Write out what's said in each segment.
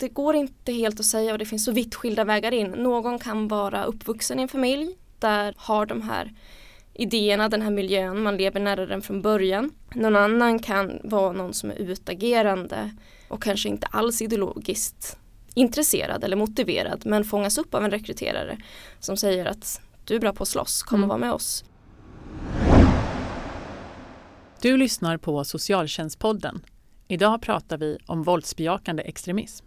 Det går inte helt att säga och det finns så vitt skilda vägar in. Någon kan vara uppvuxen i en familj där har de här idéerna, den här miljön, man lever nära den från början. Någon annan kan vara någon som är utagerande och kanske inte alls ideologiskt intresserad eller motiverad men fångas upp av en rekryterare som säger att du är bra på att slåss, kom och Mm. var med oss. Du lyssnar på Socialtjänstpodden. Idag pratar vi om våldsbejakande extremism.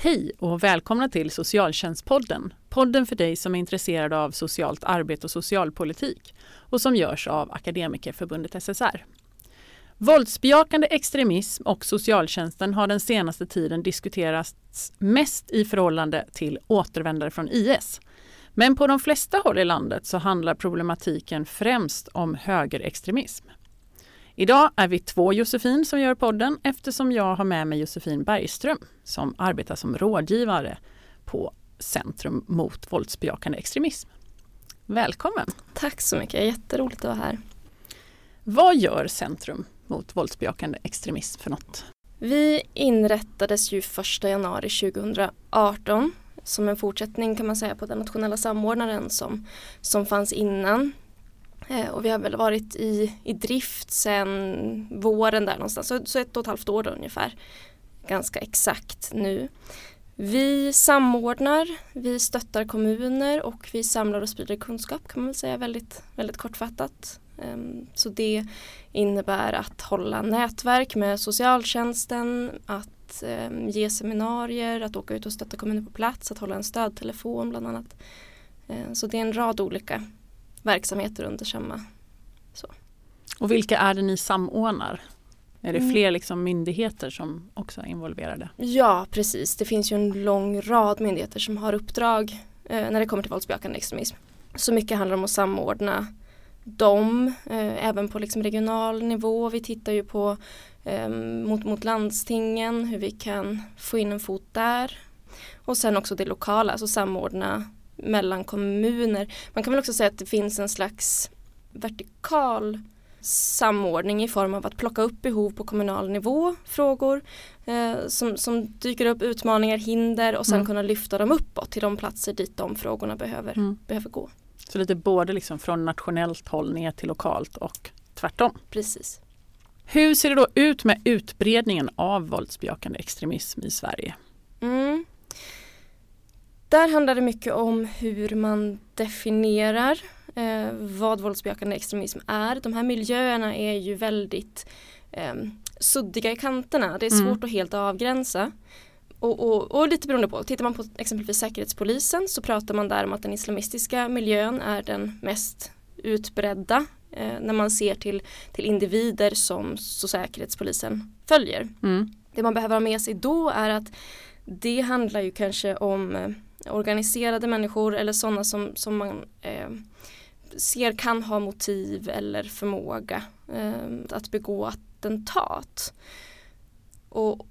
Hej och välkomna till Socialtjänstpodden. Podden för dig som är intresserad av socialt arbete och socialpolitik och som görs av Akademikerförbundet SSR. Våldsbejakande extremism och socialtjänsten har den senaste tiden diskuterats mest i förhållande till återvändare från IS. Men på de flesta håll i landet så handlar problematiken främst om högerextremism. Idag är vi två Josefin som gör podden eftersom jag har med mig Josefin Bergström som arbetar som rådgivare på Centrum mot våldsbejakande extremism. Välkommen! Tack så mycket, jätteroligt att vara här. Vad gör Centrum mot våldsbejakande extremism för något? Vi inrättades ju 1 januari 2018 som en fortsättning kan man säga på den nationella samordnaren som, som fanns innan. Eh, och vi har väl varit i, i drift sedan våren där någonstans, så, så ett och ett halvt år då ungefär. Ganska exakt nu. Vi samordnar, vi stöttar kommuner och vi samlar och sprider kunskap kan man väl säga väldigt, väldigt kortfattat. Ehm, så det innebär att hålla nätverk med socialtjänsten, att ehm, ge seminarier, att åka ut och stötta kommuner på plats, att hålla en stödtelefon bland annat. Ehm, så det är en rad olika verksamheter under samma. Och vilka är det ni samordnar? Är det Mm. fler liksom myndigheter som också är involverade? Ja, precis. Det finns ju en lång rad myndigheter som har uppdrag eh, när det kommer till våldsbejakande extremism. Så mycket handlar om att samordna dem, eh, även på liksom regional nivå. Vi tittar ju på eh, mot, mot landstingen, hur vi kan få in en fot där. Och sen också det lokala, alltså samordna mellan kommuner. Man kan väl också säga att det finns en slags vertikal samordning i form av att plocka upp behov på kommunal nivå, frågor eh, som, som dyker upp, utmaningar, hinder och sen Mm. kunna lyfta dem uppåt till de platser dit de frågorna behöver, Mm. behöver gå. Så lite både liksom från nationellt håll ner till lokalt och tvärtom. Precis. Hur ser det då ut med utbredningen av våldsbejakande extremism i Sverige? Mm. Där handlar det mycket om hur man definierar eh, vad våldsbejakande extremism är. De här miljöerna är ju väldigt eh, suddiga i kanterna. Det är Mm. svårt att helt avgränsa. Och, och, och lite beroende på, tittar man på exempelvis Säkerhetspolisen så pratar man där om att den islamistiska miljön är den mest utbredda eh, när man ser till, till individer som så Säkerhetspolisen följer. Mm. Det man behöver ha med sig då är att det handlar ju kanske om eh, organiserade människor eller sådana som, som man eh, ser kan ha motiv eller förmåga eh, att begå attentat. Och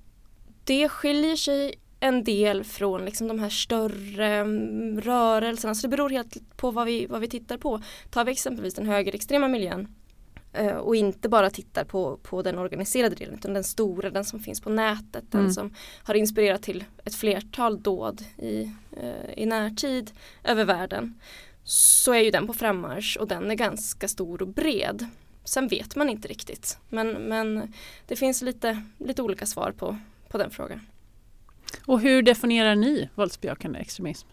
det skiljer sig en del från liksom de här större mm, rörelserna. Så det beror helt på vad vi, vad vi tittar på. Tar vi exempelvis den högerextrema miljön och inte bara tittar på, på den organiserade delen utan den stora, den som finns på nätet, den Mm. som har inspirerat till ett flertal dåd i, eh, i närtid över världen så är ju den på frammarsch och den är ganska stor och bred. Sen vet man inte riktigt men, men det finns lite, lite olika svar på, på den frågan. Och hur definierar ni våldsbejakande extremism?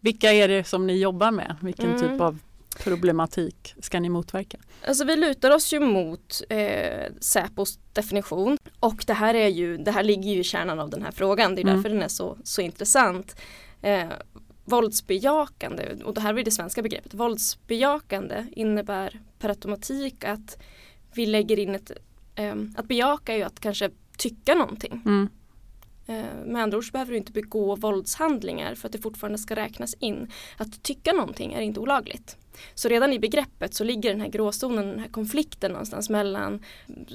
Vilka är det som ni jobbar med? Vilken Mm. typ av problematik ska ni motverka? Alltså vi lutar oss ju mot eh, Säpos definition och det här, är ju, det här ligger ju i kärnan av den här frågan. Det är Mm. därför den är så, så intressant. Eh, våldsbejakande, och det här är det svenska begreppet, våldsbejakande innebär per automatik att vi lägger in ett, eh, att bejaka är ju att kanske tycka någonting. Mm. Eh, med andra ord så behöver du inte begå våldshandlingar för att det fortfarande ska räknas in. Att tycka någonting är inte olagligt. Så redan i begreppet så ligger den här gråzonen, den här konflikten någonstans mellan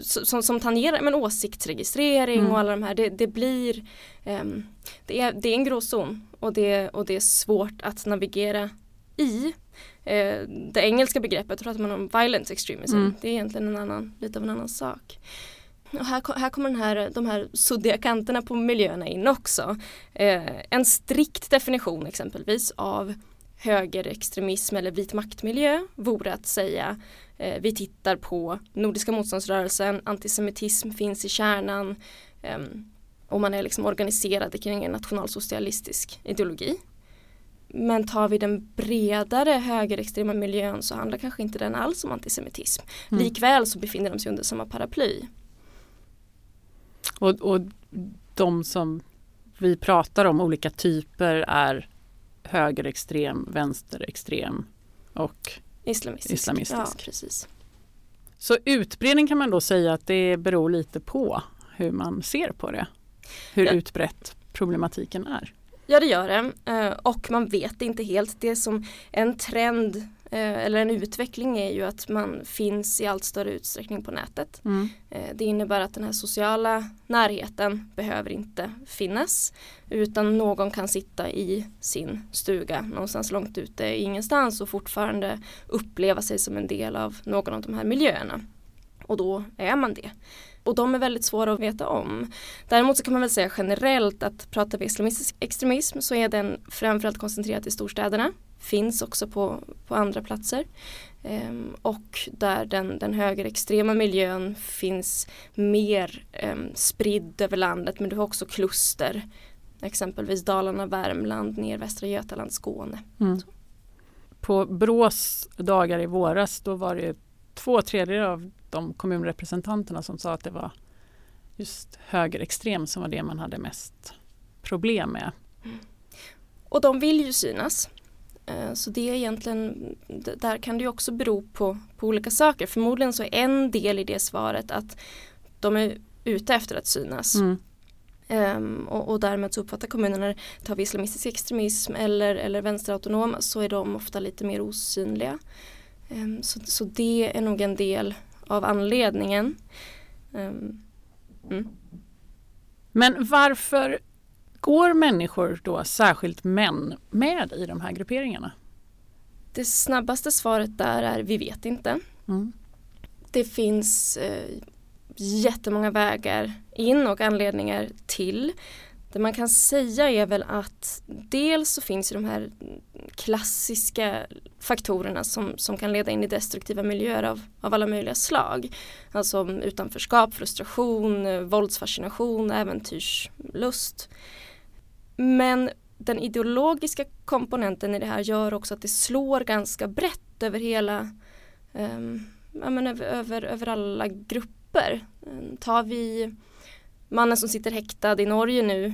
som, som tangerar men åsiktsregistrering mm. och alla de här. Det, det blir um, det, är, det är en gråzon och det, och det är svårt att navigera i. Uh, det engelska begreppet pratar man om violence extremism. Mm. Det är egentligen en annan, lite av en annan sak. Och här, här kommer den här, de här suddiga kanterna på miljöerna in också. Eh, en strikt definition exempelvis av högerextremism eller vit maktmiljö vore att säga eh, vi tittar på Nordiska motståndsrörelsen, antisemitism finns i kärnan eh, och man är liksom organiserad kring en nationalsocialistisk ideologi. Men tar vi den bredare högerextrema miljön så handlar kanske inte den alls om antisemitism. Mm. Likväl så befinner de sig under samma paraply. Och, och de som vi pratar om, olika typer, är högerextrem, vänsterextrem och islamistisk. islamistisk. Ja, precis. Så utbredning kan man då säga att det beror lite på hur man ser på det. Hur ja. utbrett problematiken är. Ja det gör det eh, och man vet inte helt. Det som en trend eller en utveckling är ju att man finns i allt större utsträckning på nätet. Mm. Eh, det innebär att den här sociala närheten behöver inte finnas utan någon kan sitta i sin stuga någonstans långt ute ingenstans och fortfarande uppleva sig som en del av någon av de här miljöerna. Och då är man det. Och de är väldigt svåra att veta om. Däremot så kan man väl säga generellt att pratar vi islamistisk extremism så är den framförallt koncentrerad till storstäderna finns också på, på andra platser. Um, och där den, den högerextrema miljön finns mer um, spridd över landet men du har också kluster. Exempelvis Dalarna, Värmland, ner Västra Götaland, Skåne. Mm. På Brås dagar i våras då var det två tredjedelar av de kommunrepresentanterna som sa att det var just högerextrem som var det man hade mest problem med. Mm. Och de vill ju synas. Eh, så det är egentligen, där kan det också bero på, på olika saker. Förmodligen så är en del i det svaret att de är ute efter att synas. Mm. Um, och, och, därmed så uppfattar kommunerna, tar vi islamistisk extremism eller, eller vänsterautonom så är de ofta lite mer osynliga. Um, så, så det är nog en del av anledningen. Um, mm. Men varför Går människor då, särskilt män, med i de här grupperingarna? Det snabbaste svaret där är vi vet inte. Mm. Det finns eh, jättemånga vägar in och anledningar till. Det man kan säga är väl att dels så finns de här klassiska faktorerna som, som kan leda in i destruktiva miljöer av, av alla möjliga slag. Alltså utanförskap, frustration, våldsfascination, äventyrslust. Men den ideologiska komponenten i det här gör också att det slår ganska brett över hela um, ja, men över, över, över alla grupper. Um, tar vi mannen som sitter häktad i Norge nu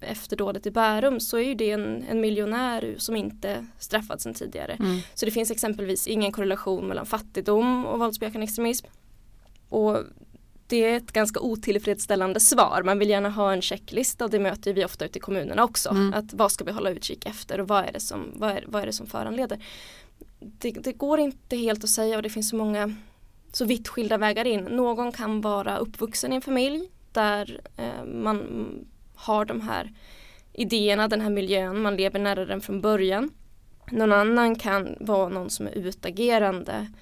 efter dådet i Bärum så är ju det en, en miljonär som inte straffats sedan tidigare. Mm. Så det finns exempelvis ingen korrelation mellan fattigdom och våldsbejakande extremism. Och det är ett ganska otillfredsställande svar. Man vill gärna ha en checklista och det möter vi ofta ute i kommunerna också. Mm. Att vad ska vi hålla utkik efter och vad är det som, vad är, vad är det som föranleder. Det, det, går inte helt att säga och det finns så många så vitt skilda vägar in. Någon kan vara uppvuxen i en familj där eh, man har de här idéerna, den här miljön, man lever nära den från början. Någon annan kan vara någon som är utagerande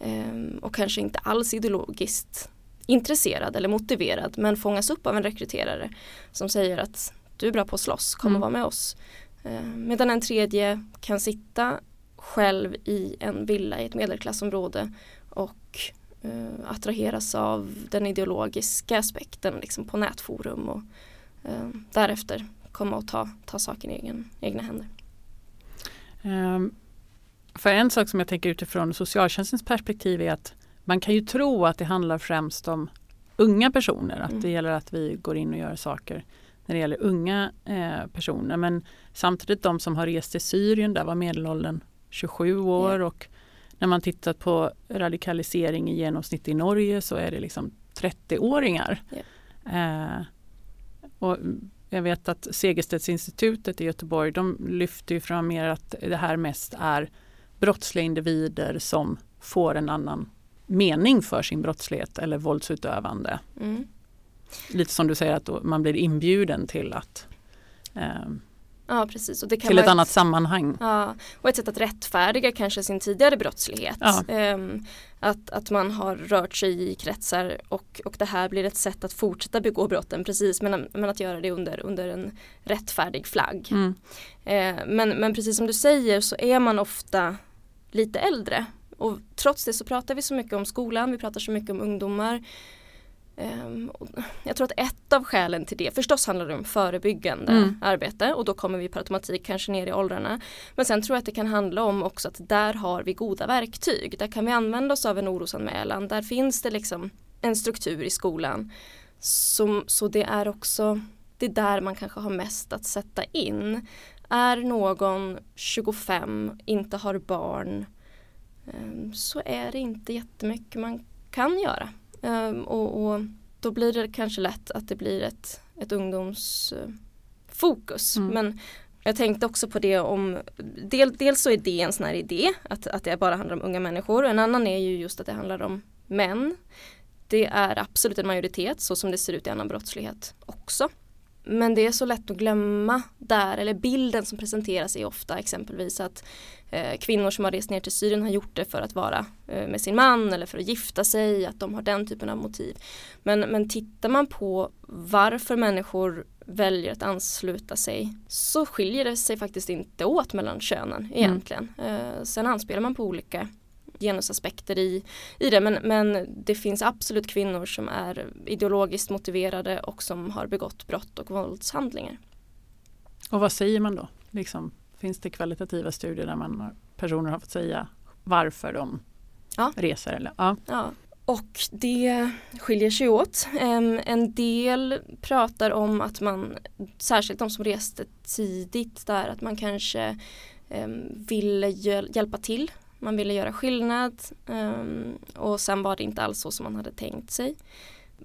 eh, och kanske inte alls ideologiskt intresserad eller motiverad men fångas upp av en rekryterare som säger att du är bra på att slåss, kom mm. och var med oss. Eh, medan en tredje kan sitta själv i en villa i ett medelklassområde och eh, attraheras av den ideologiska aspekten liksom på nätforum och eh, därefter komma och ta, ta saken i egen, egna händer. Um, för en sak som jag tänker utifrån socialtjänstens perspektiv är att man kan ju tro att det handlar främst om unga personer, att mm. det gäller att vi går in och gör saker när det gäller unga eh, personer. Men samtidigt de som har rest till Syrien, där var medelåldern 27 år yeah. och när man tittar på radikalisering i genomsnitt i Norge så är det liksom 30-årigar. Yeah. Eh, och jag vet att Segerstedtinstitutet i Göteborg de lyfter ju fram mer att det här mest är brottsliga individer som får en annan mening för sin brottslighet eller våldsutövande. Mm. Lite som du säger att man blir inbjuden till att eh, Ja precis. Och det kan till vara ett annat sammanhang. Ja, och ett sätt att rättfärdiga kanske sin tidigare brottslighet. Ja. Ehm, att, att man har rört sig i kretsar och, och det här blir ett sätt att fortsätta begå brotten precis men, men att göra det under, under en rättfärdig flagg. Mm. Eh, men, men precis som du säger så är man ofta lite äldre och trots det så pratar vi så mycket om skolan, vi pratar så mycket om ungdomar. Ehm, jag tror att ett av skälen till det, förstås handlar det om förebyggande Mm. arbete och då kommer vi per automatik kanske ner i åldrarna. Men sen tror jag att det kan handla om också att där har vi goda verktyg. Där kan vi använda oss av en orosanmälan. Där finns det liksom en struktur i skolan. Så, så det är också, det är där man kanske har mest att sätta in. Är någon 25, inte har barn så är det inte jättemycket man kan göra. Ehm, och, och då blir det kanske lätt att det blir ett, ett ungdomsfokus. Mm. Men jag tänkte också på det om, del, dels så är det en sån här idé att, att det bara handlar om unga människor. En annan är ju just att det handlar om män. Det är absolut en majoritet så som det ser ut i annan brottslighet också. Men det är så lätt att glömma där, eller bilden som presenteras är ofta exempelvis att eh, kvinnor som har rest ner till Syrien har gjort det för att vara eh, med sin man eller för att gifta sig, att de har den typen av motiv. Men, men tittar man på varför människor väljer att ansluta sig så skiljer det sig faktiskt inte åt mellan könen egentligen. Eh, sen anspelar man på olika genusaspekter i, i det men, men det finns absolut kvinnor som är ideologiskt motiverade och som har begått brott och våldshandlingar. Och vad säger man då? Liksom, finns det kvalitativa studier där man personer har fått säga varför de Ja. reser? Eller? Ja. Ja. Och det skiljer sig åt. En del pratar om att man, särskilt de som reste tidigt där, att man kanske ville hjäl- hjälpa till. Man ville göra skillnad ehm, och sen var det inte alls så som man hade tänkt sig.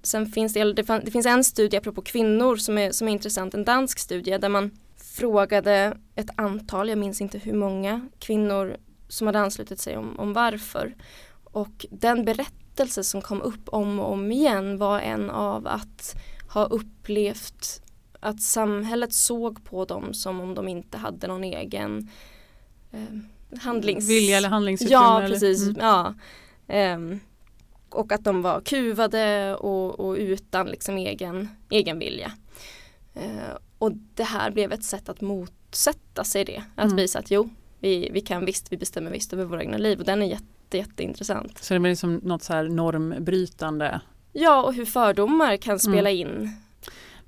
Sen finns det, det, det finns en studie apropå kvinnor som är, som är intressant, en dansk studie där man frågade ett antal, jag minns inte hur många, kvinnor som hade anslutit sig om, om varför. Och den berättelse som kom upp om och om igen var en av att ha upplevt att samhället såg på dem som om de inte hade någon egen eh, handlings... Vilja eller handlingsutrymme? Ja, precis. Mm. Ja. Ehm, och att de var kuvade och, och utan liksom egen, egen vilja. Eh, och det här blev ett sätt att motsätta sig det. Att Mm. visa att jo, vi, vi kan visst, vi bestämmer visst över våra egna liv. Och den är jätte, jätteintressant. Så det blir som något så här normbrytande. Ja, och hur fördomar kan spela in.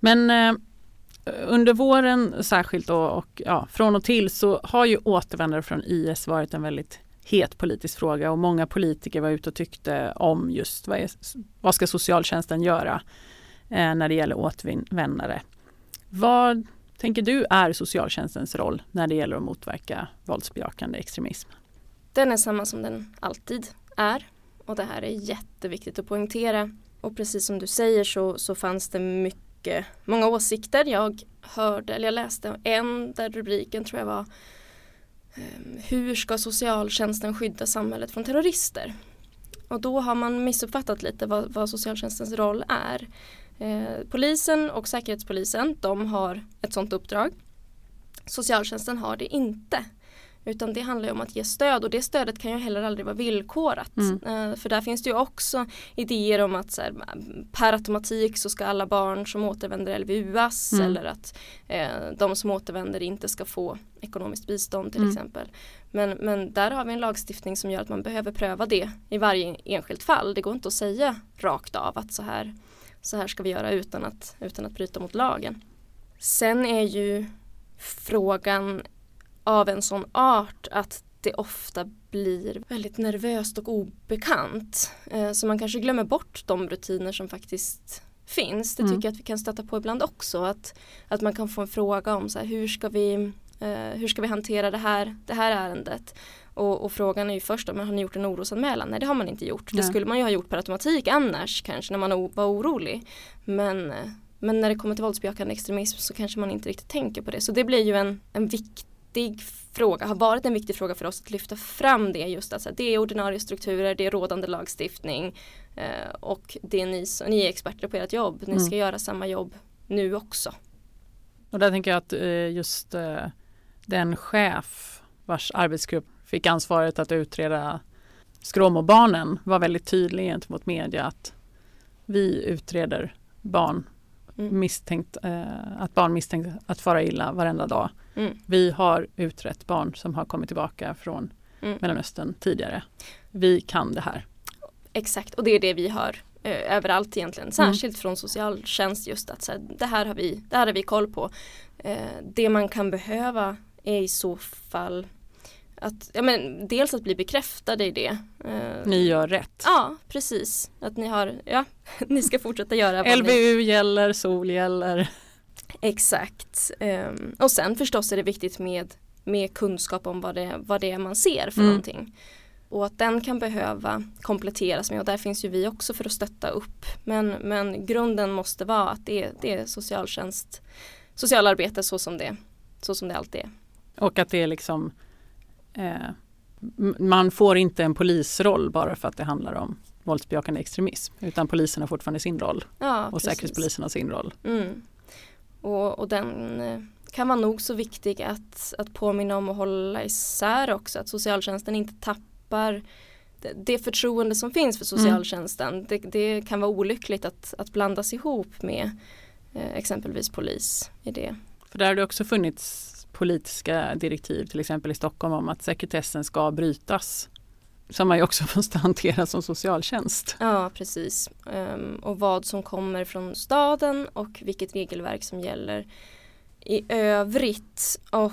Men eh, under våren särskilt då, och ja, från och till så har ju återvändare från IS varit en väldigt het politisk fråga och många politiker var ute och tyckte om just vad, är, vad ska socialtjänsten göra eh, när det gäller återvändare. Vad tänker du är socialtjänstens roll när det gäller att motverka våldsbejakande extremism? Den är samma som den alltid är. Och det här är jätteviktigt att poängtera. Och precis som du säger så, så fanns det mycket, många åsikter. Jag hörde, eller jag läste en där rubriken tror jag var ehm, Hur ska socialtjänsten skydda samhället från terrorister? Och då har man missuppfattat lite vad, vad socialtjänstens roll är. Eh, polisen och säkerhetspolisen de har ett sådant uppdrag. Socialtjänsten har det inte. Utan det handlar om att ge stöd och det stödet kan ju heller aldrig vara villkorat. Mm. Eh, för där finns det ju också idéer om att så här, per automatik så ska alla barn som återvänder LVUas Mm. eller att eh, de som återvänder inte ska få ekonomiskt bistånd till Mm. exempel. Men, men där har vi en lagstiftning som gör att man behöver pröva det i varje enskilt fall. Det går inte att säga rakt av att så här, så här ska vi göra utan att, utan att bryta mot lagen. Sen är ju frågan av en sån art att det ofta blir väldigt nervöst och obekant. Eh, så man kanske glömmer bort de rutiner som faktiskt finns. Det Mm. tycker jag att vi kan stöta på ibland också. Att, att man kan få en fråga om så här, hur, ska vi, eh, hur ska vi hantera det här, det här ärendet. Och, och frågan är ju först om har ni gjort en orosanmälan? Nej det har man inte gjort. Det Nej. skulle man ju ha gjort per automatik annars kanske när man var orolig. Men, eh, Men när det kommer till våldsbejakande extremism så kanske man inte riktigt tänker på det. Så det blir ju en, en viktig fråga, har varit en viktig fråga för oss att lyfta fram det just att det är ordinarie strukturer, det är rådande lagstiftning eh, och det är ni, ni är experter på ert jobb, ni ska mm. göra samma jobb nu också. Och där tänker jag att eh, just eh, den chef vars arbetsgrupp fick ansvaret att utreda Skråmobarnen var väldigt tydlig gentemot media att vi utreder barn mm. misstänkt, eh, att barn misstänkt att fara illa varenda dag. Mm. Vi har utrett barn som har kommit tillbaka från mm. Mellanöstern tidigare. Vi kan det här. Exakt och det är det vi har eh, överallt egentligen. Mm. Särskilt från socialtjänst just att så här, det, här har vi, det här har vi koll på. Eh, det man kan behöva är i så fall att, ja, men, dels att bli bekräftade i det. Eh, ni gör rätt. Ja, precis. Att ni har, ja, ni ska fortsätta göra LVU ni... gäller, SOL gäller. Exakt. Um, och sen förstås är det viktigt med, med kunskap om vad det, vad det är man ser för mm. någonting. Och att den kan behöva kompletteras med och där finns ju vi också för att stötta upp. Men, men grunden måste vara att det, det är socialtjänst, socialarbete så som det, så som det alltid är. Och att det är liksom eh, man får inte en polisroll bara för att det handlar om våldsbejakande extremism utan polisen har fortfarande sin roll ja, och säkerhetspolisen har sin roll. Mm. Och, och, den eh, kan vara nog så viktig att, att påminna om och hålla isär också att socialtjänsten inte tappar det, det förtroende som finns för mm. socialtjänsten. Mm. Det, det, kan vara olyckligt att, att blandas ihop med eh, exempelvis polis i det. För där har det också funnits politiska direktiv till exempel i Stockholm om att sekretessen ska brytas som man ju också måste hantera som socialtjänst. Ja precis um, och vad som kommer från staden och vilket regelverk som gäller i övrigt och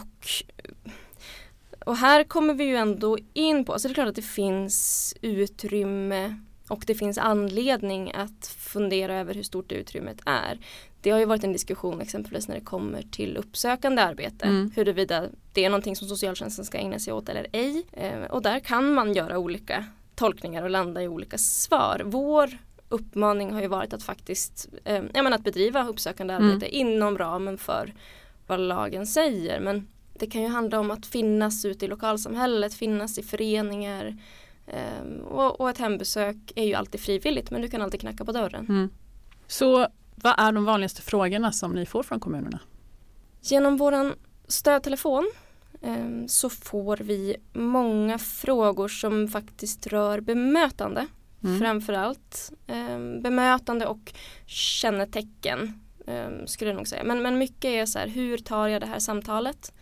och här kommer vi ju ändå in på, så det är klart att det finns utrymme och det finns anledning att fundera över hur stort utrymmet är det har ju varit en diskussion exempelvis när det kommer till uppsökande arbete. Mm. Huruvida det är någonting som socialtjänsten ska ägna sig åt eller ej. Eh, och där kan man göra olika tolkningar och landa i olika svar. Vår uppmaning har ju varit att faktiskt eh, menar, att bedriva uppsökande mm. arbete inom ramen för vad lagen säger. Men det kan ju handla om att finnas ute i lokalsamhället, finnas i föreningar. Eh, och, och, ett hembesök är ju alltid frivilligt men du kan alltid knacka på dörren. Mm. Så vad är de vanligaste frågorna som ni får från kommunerna? Genom vår stödtelefon eh, så får vi många frågor som faktiskt rör bemötande. Mm. Framförallt eh, bemötande och kännetecken skulle jag nog säga. Men, men mycket är så här, hur tar jag det här samtalet?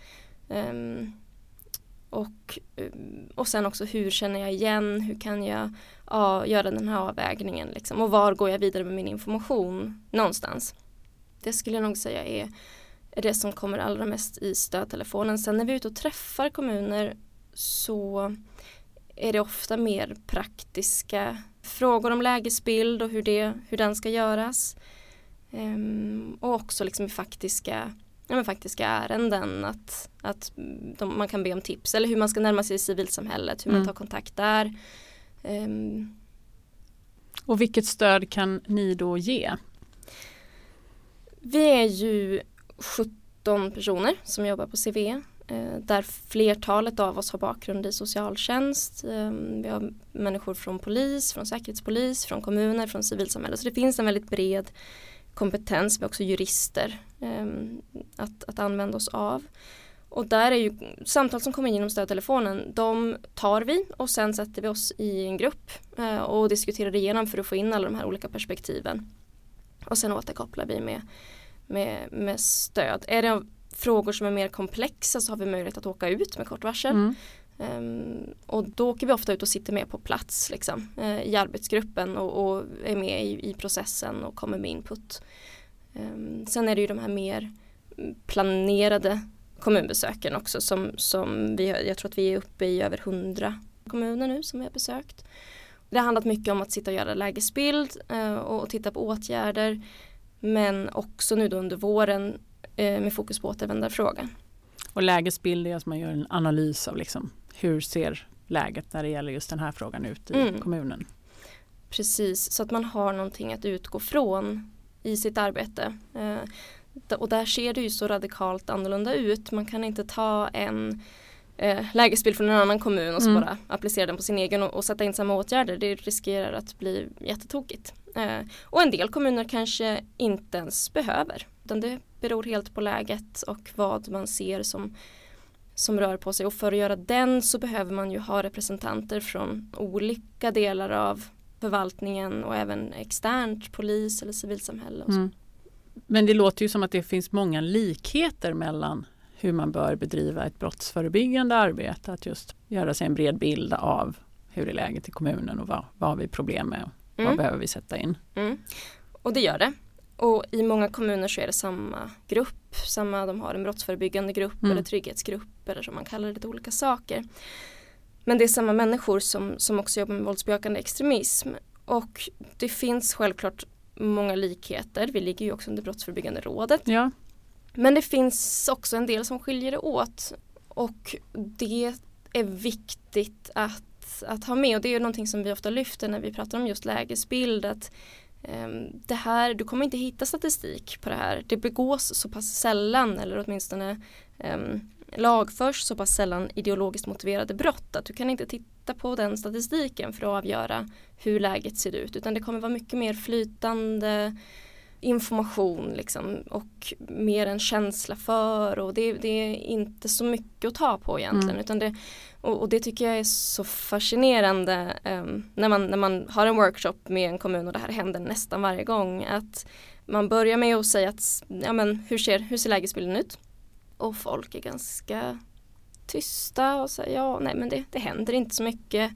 Och, ehm, och sen också hur känner jag igen, hur kan jag ja, göra den här avvägningen liksom, och var går jag vidare med min information någonstans. Det skulle jag nog säga är, är det som kommer allra mest i stödtelefonen. Sen när vi är ute och träffar kommuner så är det ofta mer praktiska frågor om lägesbild och hur, det, hur den ska göras. Ehm, och också liksom i faktiska ja, men faktiska ärenden. Att, att de, man kan be om tips eller hur man ska närma sig civilsamhället, hur mm. man tar kontakt där. Um, och vilket stöd kan ni då ge? Vi är ju 17 personer som jobbar på CVE eh, där flertalet av oss har bakgrund i socialtjänst. Eh, vi har människor från polis, från säkerhetspolis, från kommuner, från civilsamhälle. Så det finns en väldigt bred kompetens, vi har också jurister att, att använda oss av. Och där är ju samtal som kommer in genom stödtelefonen, de tar vi och sen sätter vi oss i en grupp uh, och diskuterar igenom för att få in alla de här olika perspektiven. Och sen återkopplar vi med, med, med stöd. Är det frågor som är mer komplexa så har vi möjlighet att åka ut med kort varsel. Mm. Um, och då åker vi ofta ut och sitter med på plats liksom, uh, i arbetsgruppen och, och är med i, i, processen och kommer med input. Um, sen är det ju de här mer planerade kommunbesöken också som, som vi, jag tror att vi är uppe i över hundra kommuner nu som vi har besökt. Det har handlat mycket om att sitta och göra lägesbild uh, och, titta på åtgärder men också nu då under våren uh, med fokus på återvändarfrågan. Och lägesbild är att man gör en analys av liksom hur ser läget när det gäller just den här frågan ut i mm. kommunen. Precis, så att man har någonting att utgå från i sitt arbete. Eh, och där ser det ju så radikalt annorlunda ut. Man kan inte ta en eh, lägesbild från en annan kommun och så mm. bara applicera den på sin egen och, och, sätta in samma åtgärder. Det riskerar att bli jättetokigt. Eh, och en del kommuner kanske inte ens behöver. Utan det beror helt på läget och vad man ser som, som rör på sig. Och för att göra den så behöver man ju ha representanter från olika delar av förvaltningen och även externt, polis eller civilsamhälle. Mm. Men det låter ju som att det finns många likheter mellan hur man bör bedriva ett brottsförebyggande arbete. Att just göra sig en bred bild av hur är läget i kommunen och vad, vad har vi problem med och mm. vad behöver vi sätta in. Mm. Och det gör det. Och i många kommuner så är det samma grupp, samma, de har en brottsförebyggande grupp mm. eller trygghetsgrupp eller som man kallar det lite olika saker. Men det är samma människor som, som också jobbar med våldsbejakande extremism. Och det finns självklart många likheter. Vi ligger ju också under Brottsförebyggande rådet. Ja. Men det finns också en del som skiljer det åt. Och det är viktigt att, att ha med och det är någonting som vi ofta lyfter när vi pratar om just lägesbild. Att, um, det här, du kommer inte hitta statistik på det här. Det begås så pass sällan eller åtminstone um, lagförs så pass sällan ideologiskt motiverade brott att du kan inte titta på den statistiken för att avgöra hur läget ser ut utan det kommer vara mycket mer flytande information liksom, och mer en känsla för och det, det, är inte så mycket att ta på egentligen mm. utan det, och, och, det tycker jag är så fascinerande um, när, man, när man har en workshop med en kommun och det här händer nästan varje gång att man börjar med att säga att ja, men, hur, ser, hur ser lägesbilden ut? Och folk är ganska tysta och säger ja, nej men det, det händer inte så mycket.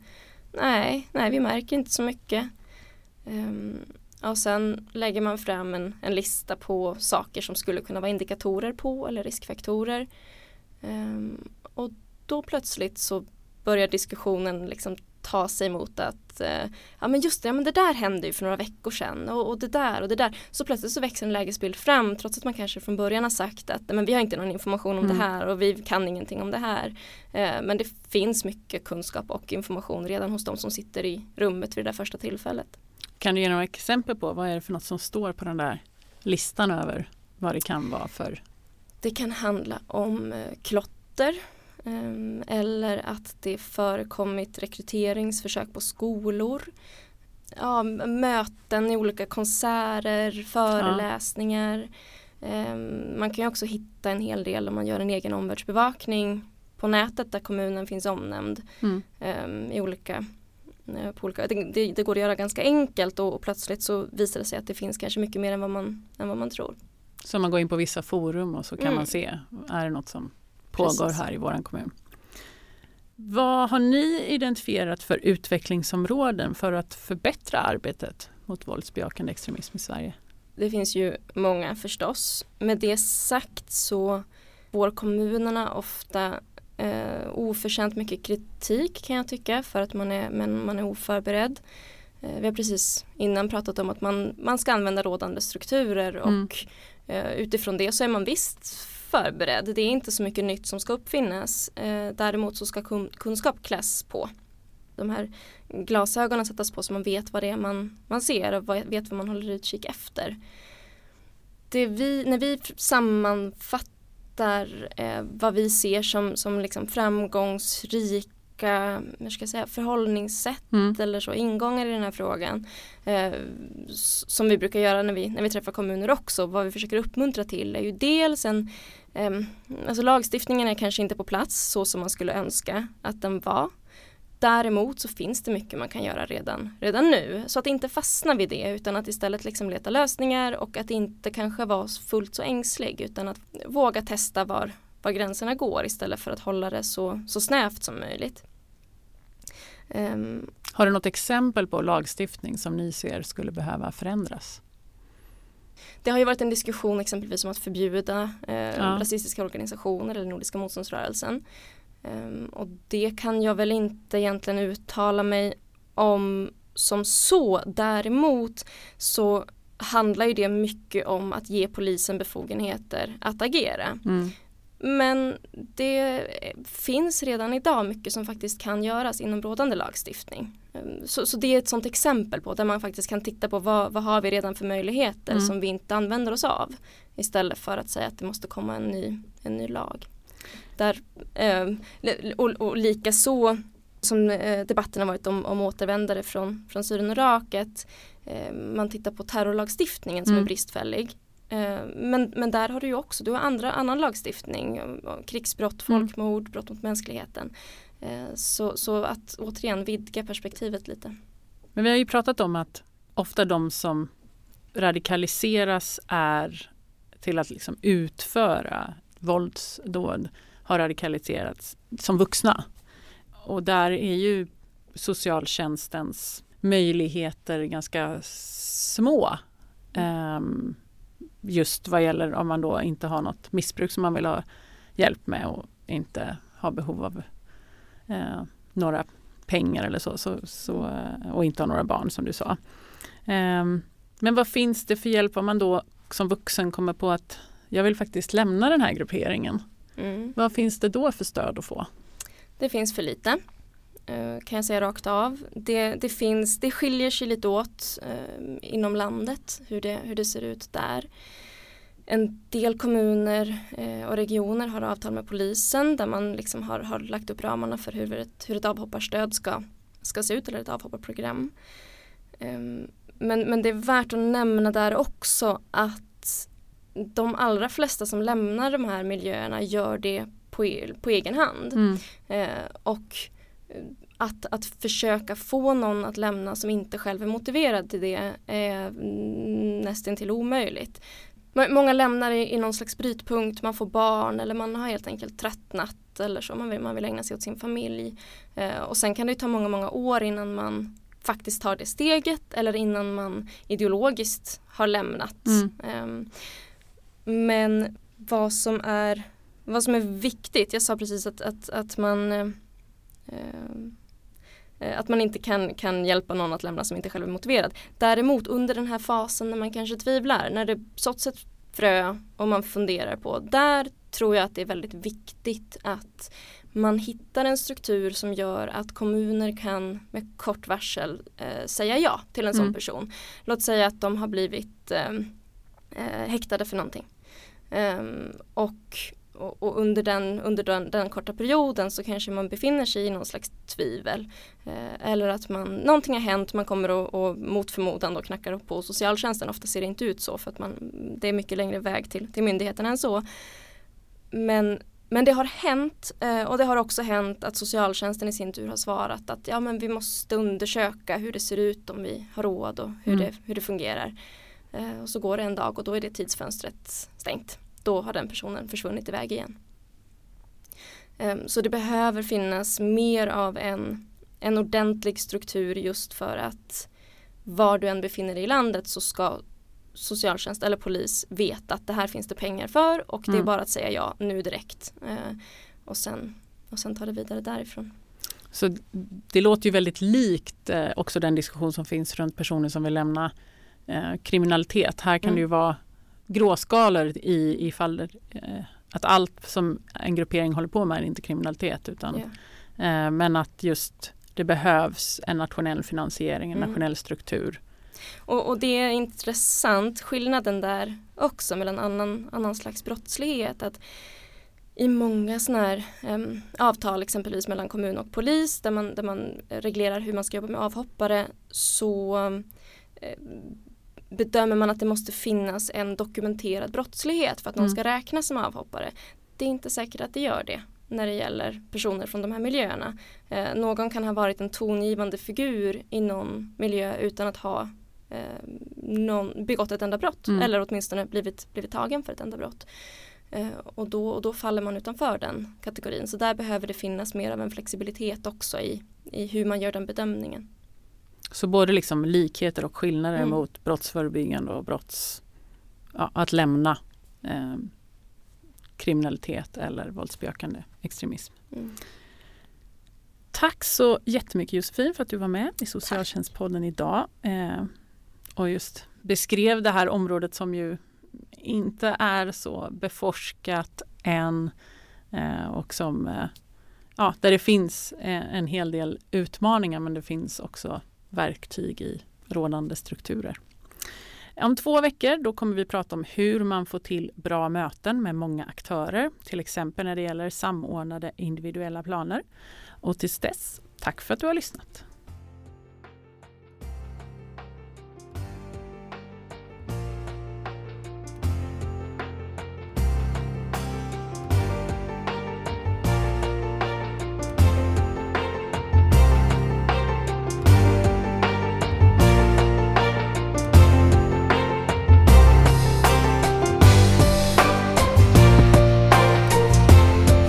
Nej, nej vi märker inte så mycket. Um, och sen lägger man fram en, en, lista på saker som skulle kunna vara indikatorer på eller riskfaktorer. Um, och då plötsligt så börjar diskussionen liksom ta sig mot att eh, ja men just det, ja, men det där hände ju för några veckor sedan och, och, det där och det där. Så plötsligt så växer en lägesbild fram trots att man kanske från början har sagt att men vi har inte någon information om mm. det här och vi kan ingenting om det här. Eh, men det finns mycket kunskap och information redan hos de som sitter i rummet vid det där första tillfället. Kan du ge några exempel på vad är det för något som står på den där listan över vad det kan vara för? Det kan handla om eh, klotter eller att det förekommit rekryteringsförsök på skolor. Ja, möten i olika konserter, föreläsningar. Ja. Ehm, man kan ju också hitta en hel del om man gör en egen omvärldsbevakning på nätet där kommunen finns omnämnd mm. Ehm, i olika eh, på olika, det, det, det, går att göra ganska enkelt och, och, plötsligt så visar det sig att det finns kanske mycket mer än vad man, än vad man tror. Så man går in på vissa forum och så kan mm. man se, är det något som pågår Precis. här i vår kommun. Vad har ni identifierat för utvecklingsområden för att förbättra arbetet mot våldsbejakande extremism i Sverige? Det finns ju många förstås. Med det sagt så får kommunerna ofta eh, oförtjänt mycket kritik kan jag tycka för att man är, men man är oförberedd. Eh, vi har precis innan pratat om att man, man ska använda rådande strukturer och mm. eh, utifrån det så är man visst förberedd. Det är inte så mycket nytt som ska uppfinnas. Eh, däremot så ska kun kunskap kläs på. De här glasögonen sättas på så man vet vad det är man, man ser och vet vad man håller utkik efter. Det vi, när vi sammanfattar eh, vad vi ser som, som liksom framgångsrik olika hur ska jag säga, förhållningssätt mm. eller så, ingångar i den här frågan. Eh, som vi brukar göra när vi, när vi träffar kommuner också. Vad vi försöker uppmuntra till är ju dels en Ehm, alltså lagstiftningen är kanske inte på plats så som man skulle önska att den var. Däremot så finns det mycket man kan göra redan, redan nu. Så att inte fastna vid det utan att istället liksom leta lösningar och att inte kanske vara fullt så ängslig utan att våga testa var, var gränserna går istället för att hålla det så, så snävt som möjligt. Um, Har du något exempel på lagstiftning som ni ser skulle behöva förändras? Det har ju varit en diskussion exempelvis om att förbjuda eh, ja. rasistiska organisationer eller Nordiska motståndsrörelsen. Um, och det kan jag väl inte egentligen uttala mig om som så. Däremot så handlar ju det mycket om att ge polisen befogenheter att agera. Mm. Men det finns redan idag mycket som faktiskt kan göras inom rådande lagstiftning. Ehm, så, så, det är ett sådant exempel på där man faktiskt kan titta på vad, vad har vi redan för möjligheter mm. som vi inte använder oss av. Istället för att säga att det måste komma en ny, en ny lag. Där, eh, och, och lika så som eh, debatten har varit om, om återvändare från, från Syrien och Irak. Att, eh, man tittar på terrorlagstiftningen som mm. är bristfällig. Eh, men, men där har du ju också, du har andra, annan lagstiftning, krigsbrott, mm. folkmord, brott mot mänskligheten. Eh, så, så att återigen vidga perspektivet lite. Men vi har ju pratat om att ofta de som radikaliseras är till att liksom utföra våldsdåd har radikaliserats som vuxna. Och där är ju socialtjänstens möjligheter ganska små. Um, just vad gäller om man då inte har något missbruk som man vill ha hjälp med och inte har behov av uh, några pengar eller så, så, så uh, och inte har några barn som du sa. Um, men vad finns det för hjälp om man då som vuxen kommer på att jag vill faktiskt lämna den här grupperingen. Mm. Vad finns det då för stöd att få? Det finns för lite eh, kan jag säga rakt av. Det, det, finns, det skiljer sig lite åt eh, inom landet hur det, hur det ser ut där. En del kommuner eh, och regioner har avtal med polisen där man liksom har, har lagt upp ramarna för hur ett, hur ett avhopparstöd ska, ska se ut eller ett avhopparprogram. Um, men, men det är värt att nämna där också att de allra flesta som lämnar de här miljöerna gör det på, på egen hand. Mm. Eh, och att, att försöka få någon att lämna som inte själv är motiverad till det är nästan till omöjligt. Många lämnar i, i någon slags brytpunkt, man får barn eller man har helt enkelt tröttnat eller så, man vill, man vill ägna sig åt sin familj. Eh, och sen kan det ta många, många år innan man faktiskt tar det steget eller innan man ideologiskt har lämnat. Mm. Eh, men vad som är vad som är viktigt, jag sa precis att, att, att man eh, eh, att man inte kan, kan hjälpa någon att lämna som inte själv är motiverad. Däremot under den här fasen när man kanske tvivlar, när det såtts ett frö och man funderar på, där tror jag att det är väldigt viktigt att man hittar en struktur som gör att kommuner kan med kort varsel eh, säga ja till en mm. sån person. Låt säga att de har blivit eh, eh, häktade för någonting. Um, och, och, och, under, den, under den, den, korta perioden så kanske man befinner sig i någon slags tvivel. Uh, eller att man, någonting har hänt, man kommer och, och mot förmodan då knackar på socialtjänsten. Ofta ser det inte ut så för att man, det är mycket längre väg till, till myndigheten än så. Men, men det har hänt uh, och det har också hänt att socialtjänsten i sin tur har svarat att ja men vi måste undersöka hur det ser ut om vi har råd och hur, mm. det, hur det fungerar. Eh, och så går det en dag och då är det tidsfönstret stängt. Då har den personen försvunnit iväg igen. Eh, så det behöver finnas mer av en, en ordentlig struktur just för att var du än befinner dig i landet så ska socialtjänst eller polis veta att det här finns det pengar för och mm. det är mm. bara att säga ja nu direkt. Eh, och, sen, och sen ta det vidare därifrån. Så det låter ju väldigt likt eh, också den diskussion som finns runt personer som vill lämna eh, kriminalitet. Här kan mm. det ju vara gråskalor i, i fall eh, att allt som en gruppering håller på med är inte kriminalitet utan yeah. eh, men att just det behövs en nationell finansiering, en mm. nationell struktur. Och, och, det är intressant skillnaden där också mellan annan, annan slags brottslighet. Att i många sådana här um, avtal exempelvis mellan kommun och polis där man, där man reglerar hur man ska jobba med avhoppare så um, bedömer man att det måste finnas en dokumenterad brottslighet för att någon mm. ska räknas som avhoppare. Det är inte säkert att det gör det när det gäller personer från de här miljöerna. Eh, någon kan ha varit en tongivande figur i någon miljö utan att ha eh, någon, begått ett enda brott mm. eller åtminstone blivit, blivit tagen för ett enda brott. Eh, och, då, och då faller man utanför den kategorin. Så där behöver det finnas mer av en flexibilitet också i, i hur man gör den bedömningen. Så både liksom likheter och skillnader mm. mot brottsförebyggande och brotts... Ja, att lämna eh, kriminalitet eller våldsbejakande extremism. Mm. Tack så jättemycket Josefin för att du var med i Socialtjänstpodden idag. Eh, och just beskrev det här området som ju inte är så beforskat än eh, och som, eh, ja, där det finns eh, en hel del utmaningar men det finns också verktyg i rådande strukturer. Om två veckor då kommer vi prata om hur man får till bra möten med många aktörer, till exempel när det gäller samordnade individuella planer. Och tills dess, tack för att du har lyssnat.